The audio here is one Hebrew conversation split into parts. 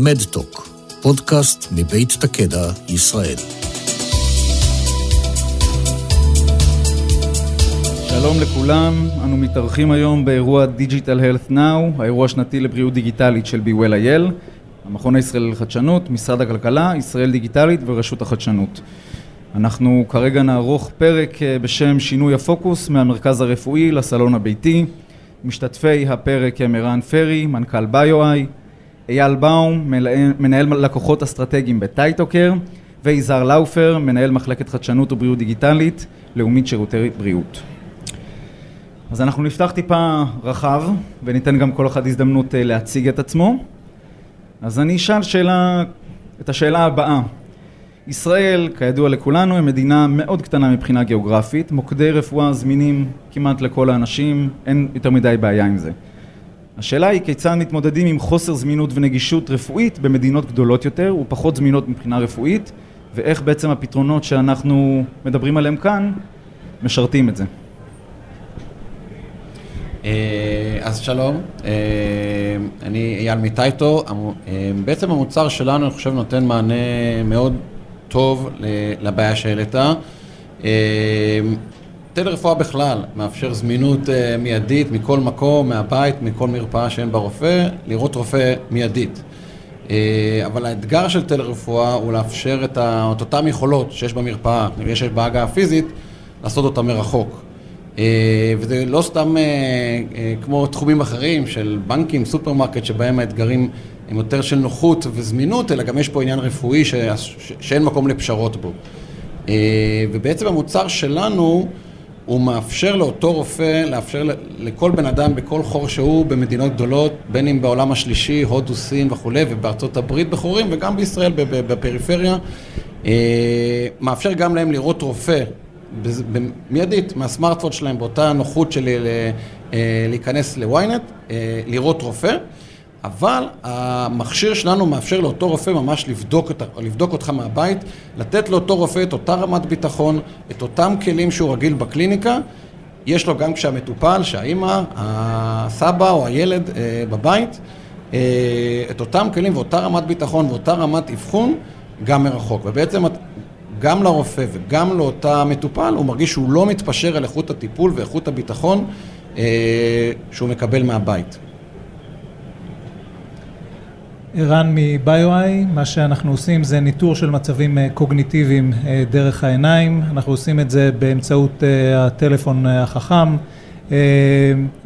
מדטוק, פודקאסט מבית תקדע, ישראל. שלום לכולם, אנו מתארחים היום באירוע Digital Health Now, האירוע השנתי לבריאות דיגיטלית של BWell.IL, המכון הישראלי לחדשנות, משרד הכלכלה, ישראל דיגיטלית ורשות החדשנות. אנחנו כרגע נערוך פרק אה, בשם שינוי הפוקוס מהמרכז הרפואי לסלון הביתי. משתתפי הפרק הם ערן פרי, מנכ"ל ביו-איי, אייל באום, מנהל לקוחות אסטרטגיים בטייטוקר, ויזהר לאופר, מנהל מחלקת חדשנות ובריאות דיגיטלית, לאומית שירותי בריאות. אז אנחנו נפתח טיפה רחב, וניתן גם כל אחד הזדמנות אה, להציג את עצמו. אז אני אשאל שאלה, את השאלה הבאה. ישראל, כידוע לכולנו, היא מדינה מאוד קטנה מבחינה גיאוגרפית, מוקדי רפואה זמינים כמעט לכל האנשים, אין יותר מדי בעיה עם זה. השאלה היא כיצד מתמודדים עם חוסר זמינות ונגישות רפואית במדינות גדולות יותר ופחות זמינות מבחינה רפואית, ואיך בעצם הפתרונות שאנחנו מדברים עליהם כאן משרתים את זה. אה, אז שלום, אה, אני אייל מטייטו, אה, בעצם המוצר שלנו אני חושב נותן מענה מאוד טוב לבעיה שהעלית. טלרפואה בכלל מאפשר זמינות מיידית מכל מקום, מהבית, מכל מרפאה שאין בה רופא, לראות רופא מיידית. אבל האתגר של טלרפואה הוא לאפשר את, אותן יכולות שיש במרפאה, שיש בהגעה הפיזית, לעשות אותה מרחוק. אה, וזה לא סתם אה, אה, כמו תחומים אחרים של בנקים, סופרמרקט, שבהם האתגרים הם יותר של נוחות וזמינות, אלא גם יש פה עניין רפואי ש... שאין מקום לפשרות בו. ובעצם המוצר שלנו, הוא מאפשר לאותו רופא, לאפשר לכל בן אדם בכל חור שהוא במדינות גדולות, בין אם בעולם השלישי, הודו, סין וכולי, ובארצות הברית בחורים, וגם בישראל בפריפריה, מאפשר גם להם לראות רופא מיידית מהסמארטפון שלהם באותה נוחות של אה, להיכנס לוויינט, אה, לראות רופא, אבל המכשיר שלנו מאפשר לאותו רופא ממש לבדוק, אותה, לבדוק אותך מהבית, לתת לאותו רופא את אותה רמת ביטחון, את אותם כלים שהוא רגיל בקליניקה, יש לו גם כשהמטופל, שהאימא, הסבא או הילד אה, בבית, את אותם כלים ואותה רמת ביטחון ואותה רמת אבחון גם מרחוק. ובעצם גם לרופא וגם לאותה מטופל, הוא מרגיש שהוא לא מתפשר על איכות הטיפול ואיכות הביטחון אה, שהוא מקבל מהבית. ערן מביו-איי, מה שאנחנו עושים זה ניטור של מצבים אה, קוגניטיביים אה, דרך העיניים, אנחנו עושים את זה באמצעות אה, הטלפון החכם.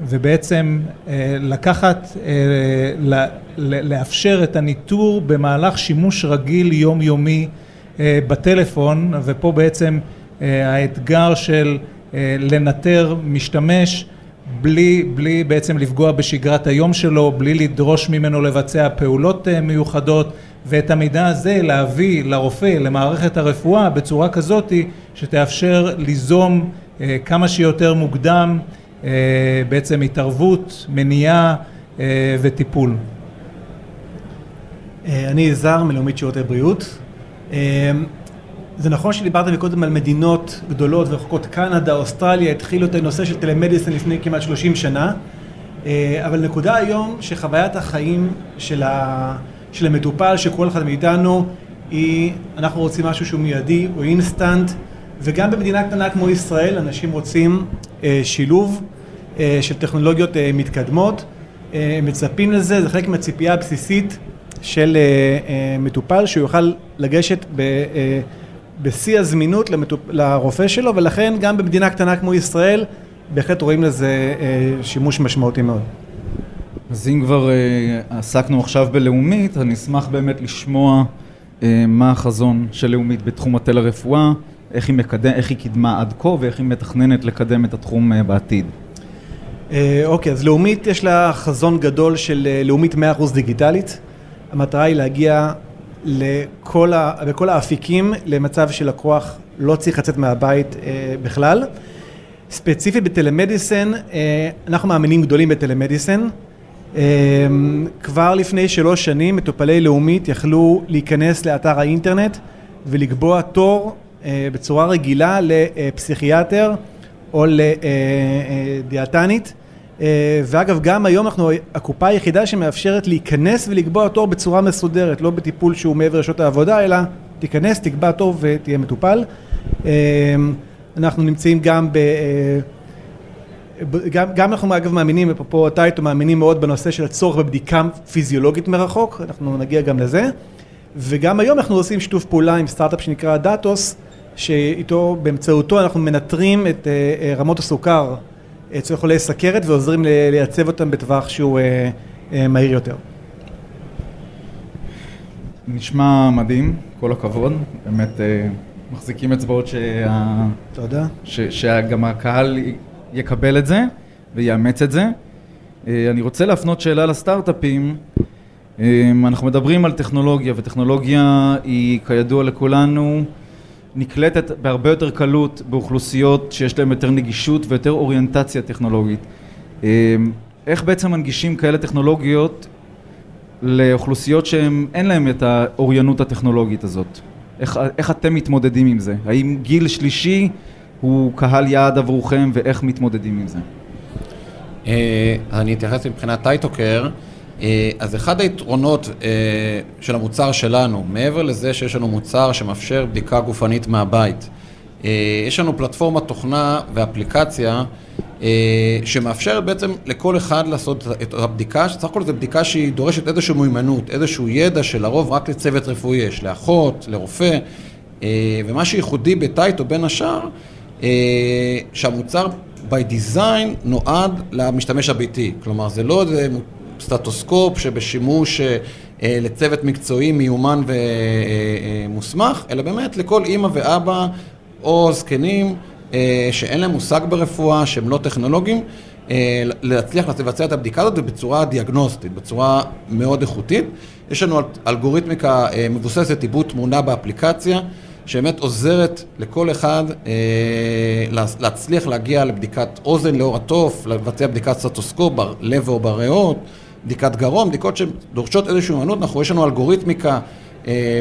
ובעצם לקחת, לאפשר את הניטור במהלך שימוש רגיל יומיומי בטלפון, ופה בעצם האתגר של לנטר משתמש בלי, בלי בעצם לפגוע בשגרת היום שלו, בלי לדרוש ממנו לבצע פעולות מיוחדות ואת המידע הזה להביא לרופא, למערכת הרפואה בצורה כזאת שתאפשר ליזום כמה שיותר מוקדם בעצם התערבות, מניעה וטיפול. אני יזהר מלאומית שירותי בריאות, אמ, זה נכון שדיברת קודם על מדינות גדולות ורחוקות, קנדה, אוסטרליה, התחילו את הנושא של טלמדיסן לפני כמעט 30 שנה, אה, אבל נקודה היום שחוויית החיים של, ה, של המטופל, של כל אחד מאיתנו, היא, אנחנו רוצים משהו שהוא מיידי, הוא אינסטנט, וגם במדינה קטנה כמו ישראל, אנשים רוצים אה, שילוב אה, של טכנולוגיות מתקדמות, מצפים לזה, זה חלק מהציפייה הבסיסית של uh, uh, מטופל שהוא יוכל לגשת ב, uh, בשיא הזמינות למטופ... לרופא שלו ולכן גם במדינה קטנה כמו ישראל בהחלט רואים לזה uh, שימוש משמעותי מאוד. אז אם כבר uh, עסקנו עכשיו בלאומית, אני אשמח באמת לשמוע uh, מה החזון של לאומית בתחום הטלרפואה, איך היא, מקדם, איך היא קידמה עד כה ואיך היא מתכננת לקדם את התחום uh, בעתיד. אוקיי, uh, okay, אז לאומית יש לה חזון גדול של uh, לאומית 100% דיגיטלית. המטרה היא להגיע לכל, ה, בכל האפיקים למצב שלקוח לא צריך לצאת מהבית אה, בכלל. ספציפית בטלמדיסן, אה, אנחנו מאמינים גדולים בטלמדיסן. אה, כבר לפני שלוש שנים מטופלי לאומית יכלו להיכנס לאתר האינטרנט ולקבוע תור אה, בצורה רגילה לפסיכיאטר או לדיאטנית. אה, ואגב, גם היום אנחנו הקופה היחידה שמאפשרת להיכנס ולקבוע תור בצורה מסודרת, לא בטיפול שהוא מעבר לשעות העבודה, אלא תיכנס, תקבע תור ותהיה מטופל. אה, אנחנו נמצאים גם ב... אה, גם, גם אנחנו אגב מאמינים, אפרופו טייטו, מאמינים מאוד בנושא של הצורך בבדיקה פיזיולוגית מרחוק, אנחנו נגיע גם לזה. וגם היום אנחנו עושים שיתוף פעולה עם סטארט-אפ שנקרא דאטוס, שאיתו, באמצעותו אנחנו מנטרים את רמות הסוכר אצל חולי סכרת ועוזרים לייצב אותם בטווח שהוא אה, אה, מהיר יותר. נשמע מדהים, כל הכבוד, באמת אה, מחזיקים אצבעות שה... תודה. ש... שגם הקהל יקבל את זה ויאמץ את זה. אני רוצה להפנות שאלה לסטארט-אפים. אנחנו מדברים על טכנולוגיה, וטכנולוגיה היא כידוע לכולנו נקלטת בהרבה יותר קלות באוכלוסיות שיש להן יותר נגישות ויותר אוריינטציה טכנולוגית. אמ, איך בעצם מנגישים כאלה טכנולוגיות לאוכלוסיות שאין להן את האוריינות הטכנולוגית הזאת? איך, איך אתם מתמודדים עם זה? האם גיל שלישי הוא קהל יעד עבורכם ואיך מתמודדים עם זה? אה, אני אתייחס מבחינת טייטוקר. אה, אז אחד היתרונות אה, של המוצר שלנו, מעבר לזה שיש לנו מוצר שמאפשר בדיקה גופנית מהבית, אה, יש לנו פלטפורמת תוכנה ואפליקציה שמאפשרת בעצם לכל אחד לעשות את הבדיקה, שסך הכל זו בדיקה שהיא דורשת איזושהי מיומנות, איזשהו ידע שלרוב רק לצוות רפואי יש, לאחות, לרופא, ומה שייחודי בטייטו בין השאר, שהמוצר by design נועד למשתמש הביתי, כלומר זה לא סטטוסקופ שבשימוש אה, אה, לצוות מקצועי מיומן ומוסמך, אלא באמת לכל אימא ואבא או זקנים אה, שאין להם מושג ברפואה, שהם לא טכנולוגיים, להצליח לבצע את הבדיקה הזאת בצורה דיאגנוסטית, בצורה מאוד איכותית. יש לנו אלגוריתמיקה מבוססת עיבוד תמונה באפליקציה, שבאמת עוזרת לכל אחד להצליח להגיע לבדיקת אוזן לעור התוף, לבצע בדיקת סטטוסקופ בלב או בריאות. בדיקת גרון, בדיקות שדורשות איזושהי אמנות, אנחנו, יש לנו אלגוריתמיקה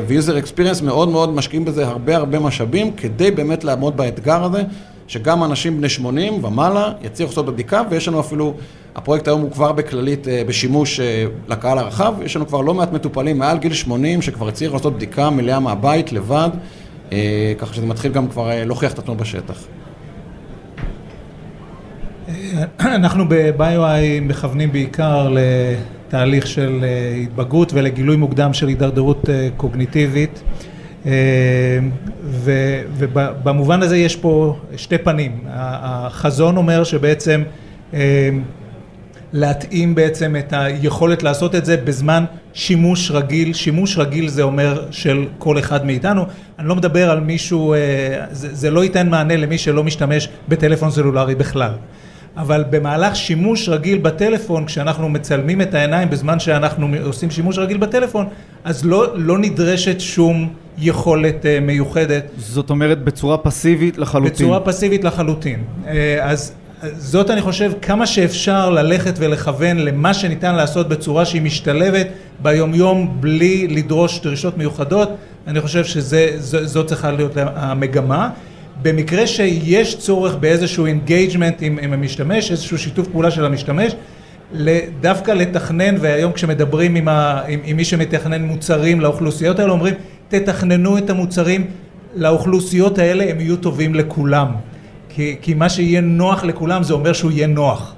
ו user experience מאוד מאוד משקיעים בזה הרבה הרבה משאבים כדי באמת לעמוד באתגר הזה, שגם אנשים בני 80 ומעלה יצליחו לעשות בבדיקה, ויש לנו אפילו, הפרויקט היום הוא כבר בכללית אה, בשימוש אה, לקהל הרחב, יש לנו כבר לא מעט מטופלים מעל גיל 80 שכבר הצליחו לעשות בדיקה מלאה מהבית לבד, אה, ככה שזה מתחיל גם כבר להוכיח את עצמו בשטח. אנחנו ב-BioI מכוונים בעיקר לתהליך של אה, התבגרות ולגילוי מוקדם של הידרדרות אה, קוגניטיבית אה, ובמובן הזה יש פה שתי פנים. החזון אומר שבעצם להתאים בעצם את היכולת לעשות את זה בזמן שימוש רגיל, שימוש רגיל זה אומר של כל אחד מאיתנו, אני לא מדבר על מישהו, זה, זה לא ייתן מענה למי שלא משתמש בטלפון סלולרי בכלל. אבל במהלך שימוש רגיל בטלפון, כשאנחנו מצלמים את העיניים בזמן שאנחנו עושים שימוש רגיל בטלפון, אז לא, לא נדרשת שום יכולת uh, מיוחדת. זאת אומרת בצורה פסיבית לחלוטין. בצורה פסיבית לחלוטין. Uh, אז זאת אני חושב כמה שאפשר ללכת ולכוון למה שניתן לעשות בצורה שהיא משתלבת ביומיום בלי לדרוש דרישות מיוחדות, אני חושב שזאת צריכה להיות המגמה. במקרה שיש צורך באיזשהו engagement עם, עם המשתמש, איזשהו שיתוף פעולה של המשתמש, דווקא לתכנן, והיום כשמדברים עם, ה, עם, עם מי שמתכנן מוצרים לאוכלוסיות האלה, אומרים תתכננו את המוצרים לאוכלוסיות האלה, הם יהיו טובים לכולם. כי, כי מה שיהיה נוח לכולם זה אומר שהוא יהיה נוח.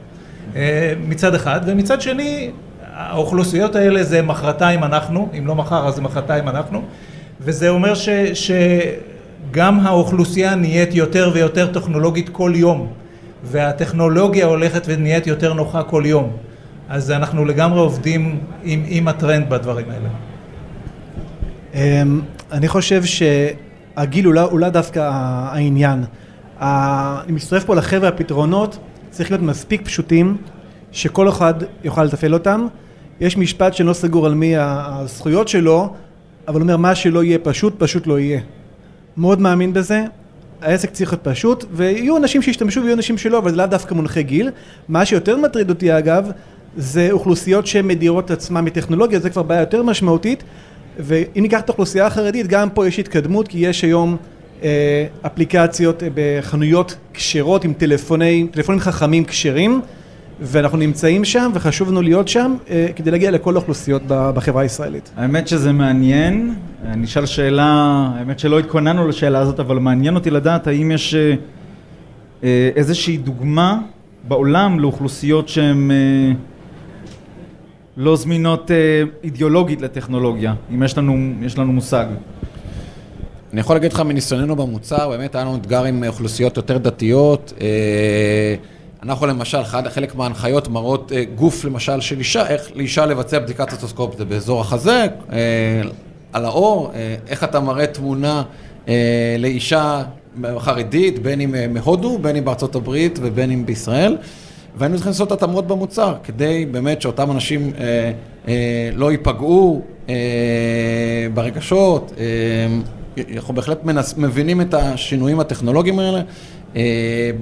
אה, מצד אחד, ומצד שני, האוכלוסיות האלה זה מחרתיים אנחנו, אם לא מחר אז זה מחרתיים אנחנו, וזה אומר ש... ש גם האוכלוסייה נהיית יותר ויותר טכנולוגית כל יום, והטכנולוגיה הולכת ונהיית יותר נוחה כל יום. אז אנחנו לגמרי עובדים עם, עם הטרנד בדברים האלה. אמ, אני חושב שהגיל הוא לא דווקא העניין. אני מצטרף פה לחבר'ה הפתרונות, צריך להיות מספיק פשוטים, שכל אחד יוכל לתפעל אותם. יש משפט שלא סגור על מי הזכויות שלו, אבל אומר מה שלא יהיה פשוט, פשוט לא יהיה. מאוד מאמין בזה, העסק צריך להיות פשוט, ויהיו אנשים שישתמשו ויהיו אנשים שלא, אבל זה לאו דווקא מונחי גיל. מה שיותר מטריד אותי אגב, זה אוכלוסיות שמדירות עצמן מטכנולוגיה, זה כבר בעיה יותר משמעותית, ואם ניקח את האוכלוסייה החרדית, גם פה יש התקדמות, כי יש היום אה, אפליקציות בחנויות כשרות עם טלפוני, טלפונים חכמים כשרים, ואנחנו נמצאים שם וחשוב לנו להיות שם אה, כדי להגיע לכל האוכלוסיות בחברה הישראלית. האמת שזה מעניין, אני אשאל שאלה, האמת שלא התכוננו לשאלה הזאת, אבל מעניין אותי לדעת האם יש אה, אה, איזושהי דוגמה בעולם לאוכלוסיות שהן אה, לא זמינות אה, אידיאולוגית לטכנולוגיה, אם יש לנו, יש לנו מושג. אני יכול להגיד לך מניסיוננו במוצר, באמת היה לנו אתגר עם אוכלוסיות יותר דתיות. אה, אנחנו למשל, חלק מההנחיות מראות אה, גוף למשל של אישה, איך לאישה לבצע בדיקת סטוסקופ, זה באזור החזה, אה, על האור, אה, איך אתה מראה תמונה לאישה חרדית, בין אם מהודו, בין אם בארצות הברית ובין אם בישראל. והיינו צריכים לעשות התאמות במוצר, כדי באמת שאותם אנשים אה, אה, לא ייפגעו אה, ברגשות. אה, אנחנו בהחלט מנס, מבינים את השינויים הטכנולוגיים האלה,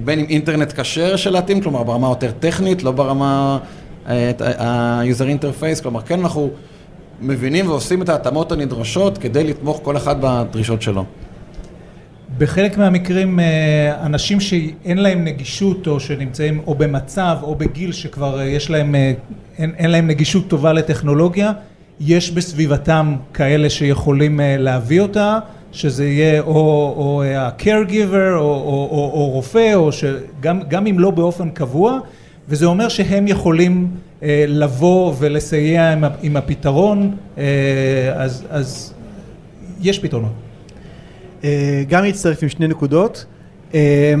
בין אם אינטרנט כשר של להתאים, כלומר ברמה יותר טכנית, לא ברמה אה, ה-user interface, כלומר כן אנחנו מבינים ועושים את ההתאמות הנדרשות כדי לתמוך כל אחד בדרישות שלו. בחלק מהמקרים אה, אנשים שאין להם נגישות או שנמצאים או במצב או בגיל שכבר אה, יש להם, אה, אין, אין להם נגישות טובה לטכנולוגיה, יש בסביבתם כאלה שיכולים אה, להביא אותה, שזה יהיה או, או אה, ה-caregiver או, או, או, או רופא, או שגם גם אם לא באופן קבוע, וזה אומר שהם יכולים אה, לבוא ולסייע עם, עם הפתרון, אה, אז, אז יש פתרונות. אה, גם מצטרף עם שני נקודות. אה,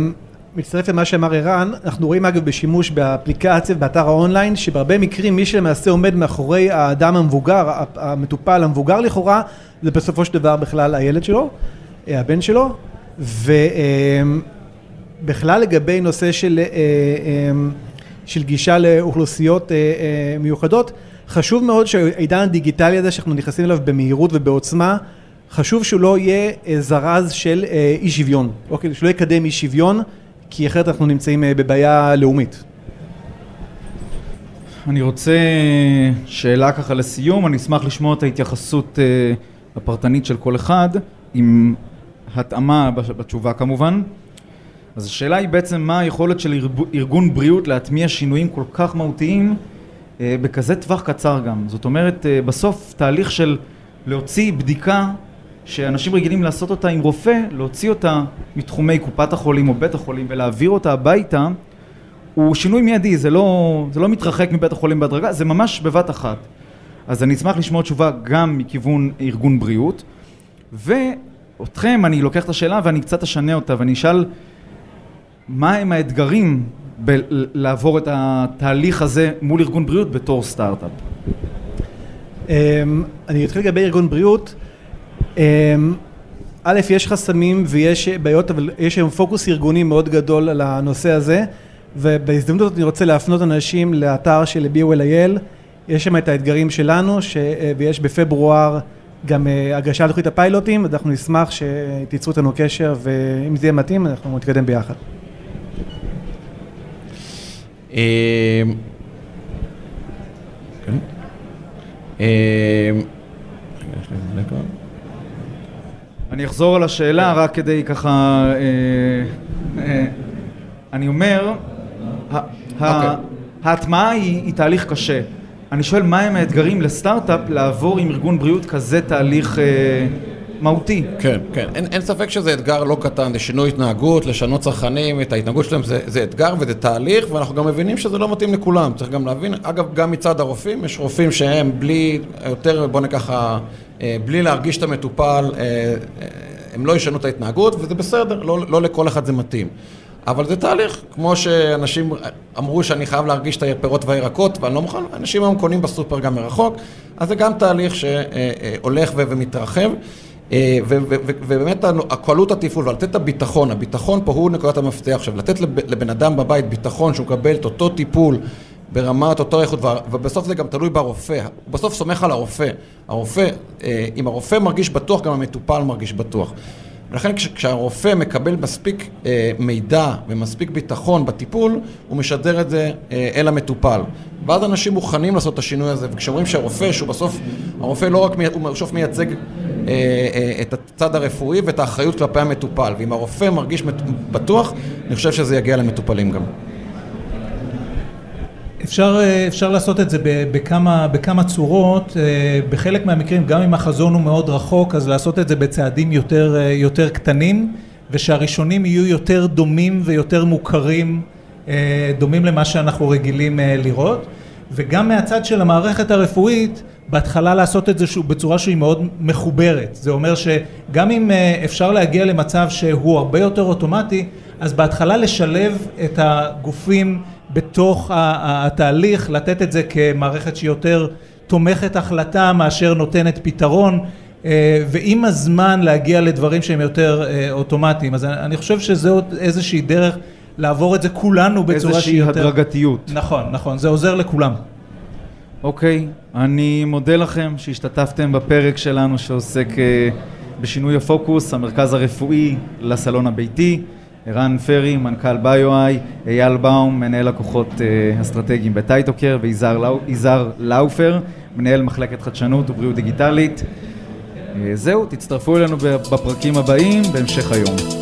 מצטרף למה שאמר ערן, אנחנו רואים אגב בשימוש באפליקציה ובאתר האונליין, שבהרבה מקרים מי שלמעשה עומד מאחורי האדם המבוגר, המטופל המבוגר לכאורה, זה בסופו של דבר בכלל הילד שלו, אה, הבן שלו, ובכלל לגבי נושא של, אה, אה, של גישה לאוכלוסיות אה, אה, מיוחדות, חשוב מאוד שהעידן הדיגיטלי הזה שאנחנו נכנסים אליו במהירות ובעוצמה, חשוב שהוא לא יהיה אה, זרז של אה, אי שוויון, אוקיי? שלא יקדם אי שוויון, כי אחרת אנחנו נמצאים אה, בבעיה לאומית. אני רוצה שאלה ככה לסיום, אני אשמח לשמוע את ההתייחסות אה, הפרטנית של כל אחד, עם התאמה בתשובה כמובן. אז השאלה היא בעצם מה היכולת של ארגון בריאות להטמיע שינויים כל כך מהותיים אה, בכזה טווח קצר גם. זאת אומרת, אה, בסוף תהליך של להוציא בדיקה שאנשים רגילים לעשות אותה עם רופא, להוציא אותה מתחומי קופת החולים או בית החולים ולהעביר אותה הביתה, הוא שינוי מיידי, זה לא, זה לא מתרחק מבית החולים בהדרגה, זה ממש בבת אחת. אז אני אשמח לשמוע תשובה גם מכיוון ארגון בריאות, ואותכם, אני לוקח את השאלה ואני קצת אשנה אותה ואני אשאל מה הם האתגרים בלעבור את התהליך הזה מול ארגון בריאות בתור סטארט-אפ. אמ, אני אתחיל לגבי ארגון בריאות. אמ, א', יש חסמים ויש בעיות, אבל יש היום פוקוס ארגוני מאוד גדול על הנושא הזה, ובהזדמנות הזאת אני רוצה להפנות אנשים לאתר של BOL.IL, יש שם את האתגרים שלנו, ש... ויש בפברואר גם אה, הגשת תוכנית הפיילוטים, אז אנחנו נשמח שתיצרו איתנו קשר, ואם זה יהיה מתאים, אנחנו נתקדם ביחד. אה, כן. אה, רגע, יש לי איזה דקה. אני אחזור על השאלה רק כדי ככה... אה, אה, אני אומר, אוקיי. ההטמעה היא, היא תהליך קשה. אני שואל מהם האתגרים לסטארט-אפ לעבור עם ארגון בריאות כזה תהליך אה, מהותי. כן, כן. אין, אין ספק שזה אתגר לא קטן, זה שינוי התנהגות, לשנות צרכנים, את ההתנהגות שלהם, זה, זה אתגר וזה תהליך, ואנחנו גם מבינים שזה לא מתאים לכולם. צריך גם להבין, אגב, גם מצד הרופאים, יש רופאים שהם בלי, יותר, בוא ניקח, אה, בלי להרגיש את המטופל, אה, אה, הם לא ישנו את ההתנהגות, וזה בסדר, לא, לא לכל אחד זה מתאים. אבל זה תהליך, כמו שאנשים אמרו שאני חייב להרגיש את הפירות והירקות, ואני לא מוכן, אנשים היום קונים בסופר גם מרחוק, אז זה גם תהליך שהולך ומתרחב. אה, ובאמת הקלות התפעול ולתת את הביטחון, הביטחון פה הוא נקודת המפתח. עכשיו, לתת לב- לבן אדם בבית ביטחון שהוא מקבל את אותו טיפול ברמת אותו איכות, ובסוף זה גם תלוי ברופא, הוא בסוף סומך על הרופא. הרופא, אה, אם הרופא מרגיש בטוח, גם המטופל מרגיש בטוח. ולכן כש- כשהרופא מקבל מספיק אה, מידע ומספיק ביטחון בטיפול, הוא משדר את זה אל המטופל. ואז אנשים מוכנים לעשות את השינוי הזה, וכשאומרים שהרופא, שהוא בסוף, הרופא לא רק, מי- הוא בסוף מייצג את הצד הרפואי ואת האחריות כלפי המטופל, ואם הרופא מרגיש בטוח, אני חושב שזה יגיע למטופלים גם. אפשר, אפשר לעשות את זה בכמה, בכמה צורות, בחלק מהמקרים גם אם החזון הוא מאוד רחוק אז לעשות את זה בצעדים יותר, יותר קטנים ושהראשונים יהיו יותר דומים ויותר מוכרים, דומים למה שאנחנו רגילים לראות. וגם מהצד של המערכת הרפואית בהתחלה לעשות את זה בצורה שהיא מאוד מחוברת, זה אומר שגם אם אפשר להגיע למצב שהוא הרבה יותר אוטומטי אז בהתחלה לשלב את הגופים בתוך התהליך, לתת את זה כמערכת שהיא יותר תומכת החלטה מאשר נותנת פתרון ועם הזמן להגיע לדברים שהם יותר אוטומטיים אז אני חושב שזה עוד איזושהי דרך לעבור את זה כולנו בצורה שהיא יותר... איזושהי הדרגתיות. נכון, נכון, זה עוזר לכולם. אוקיי, אני מודה לכם שהשתתפתם בפרק שלנו שעוסק בשינוי הפוקוס, המרכז הרפואי לסלון הביתי. ערן פרי, מנכ"ל ביו-איי, אייל באום, מנהל לקוחות אסטרטגיים בטייטוקר ויזהר לאופר, מנהל מחלקת חדשנות ובריאות דיגיטלית. זהו, תצטרפו אלינו בפרקים הבאים בהמשך היום.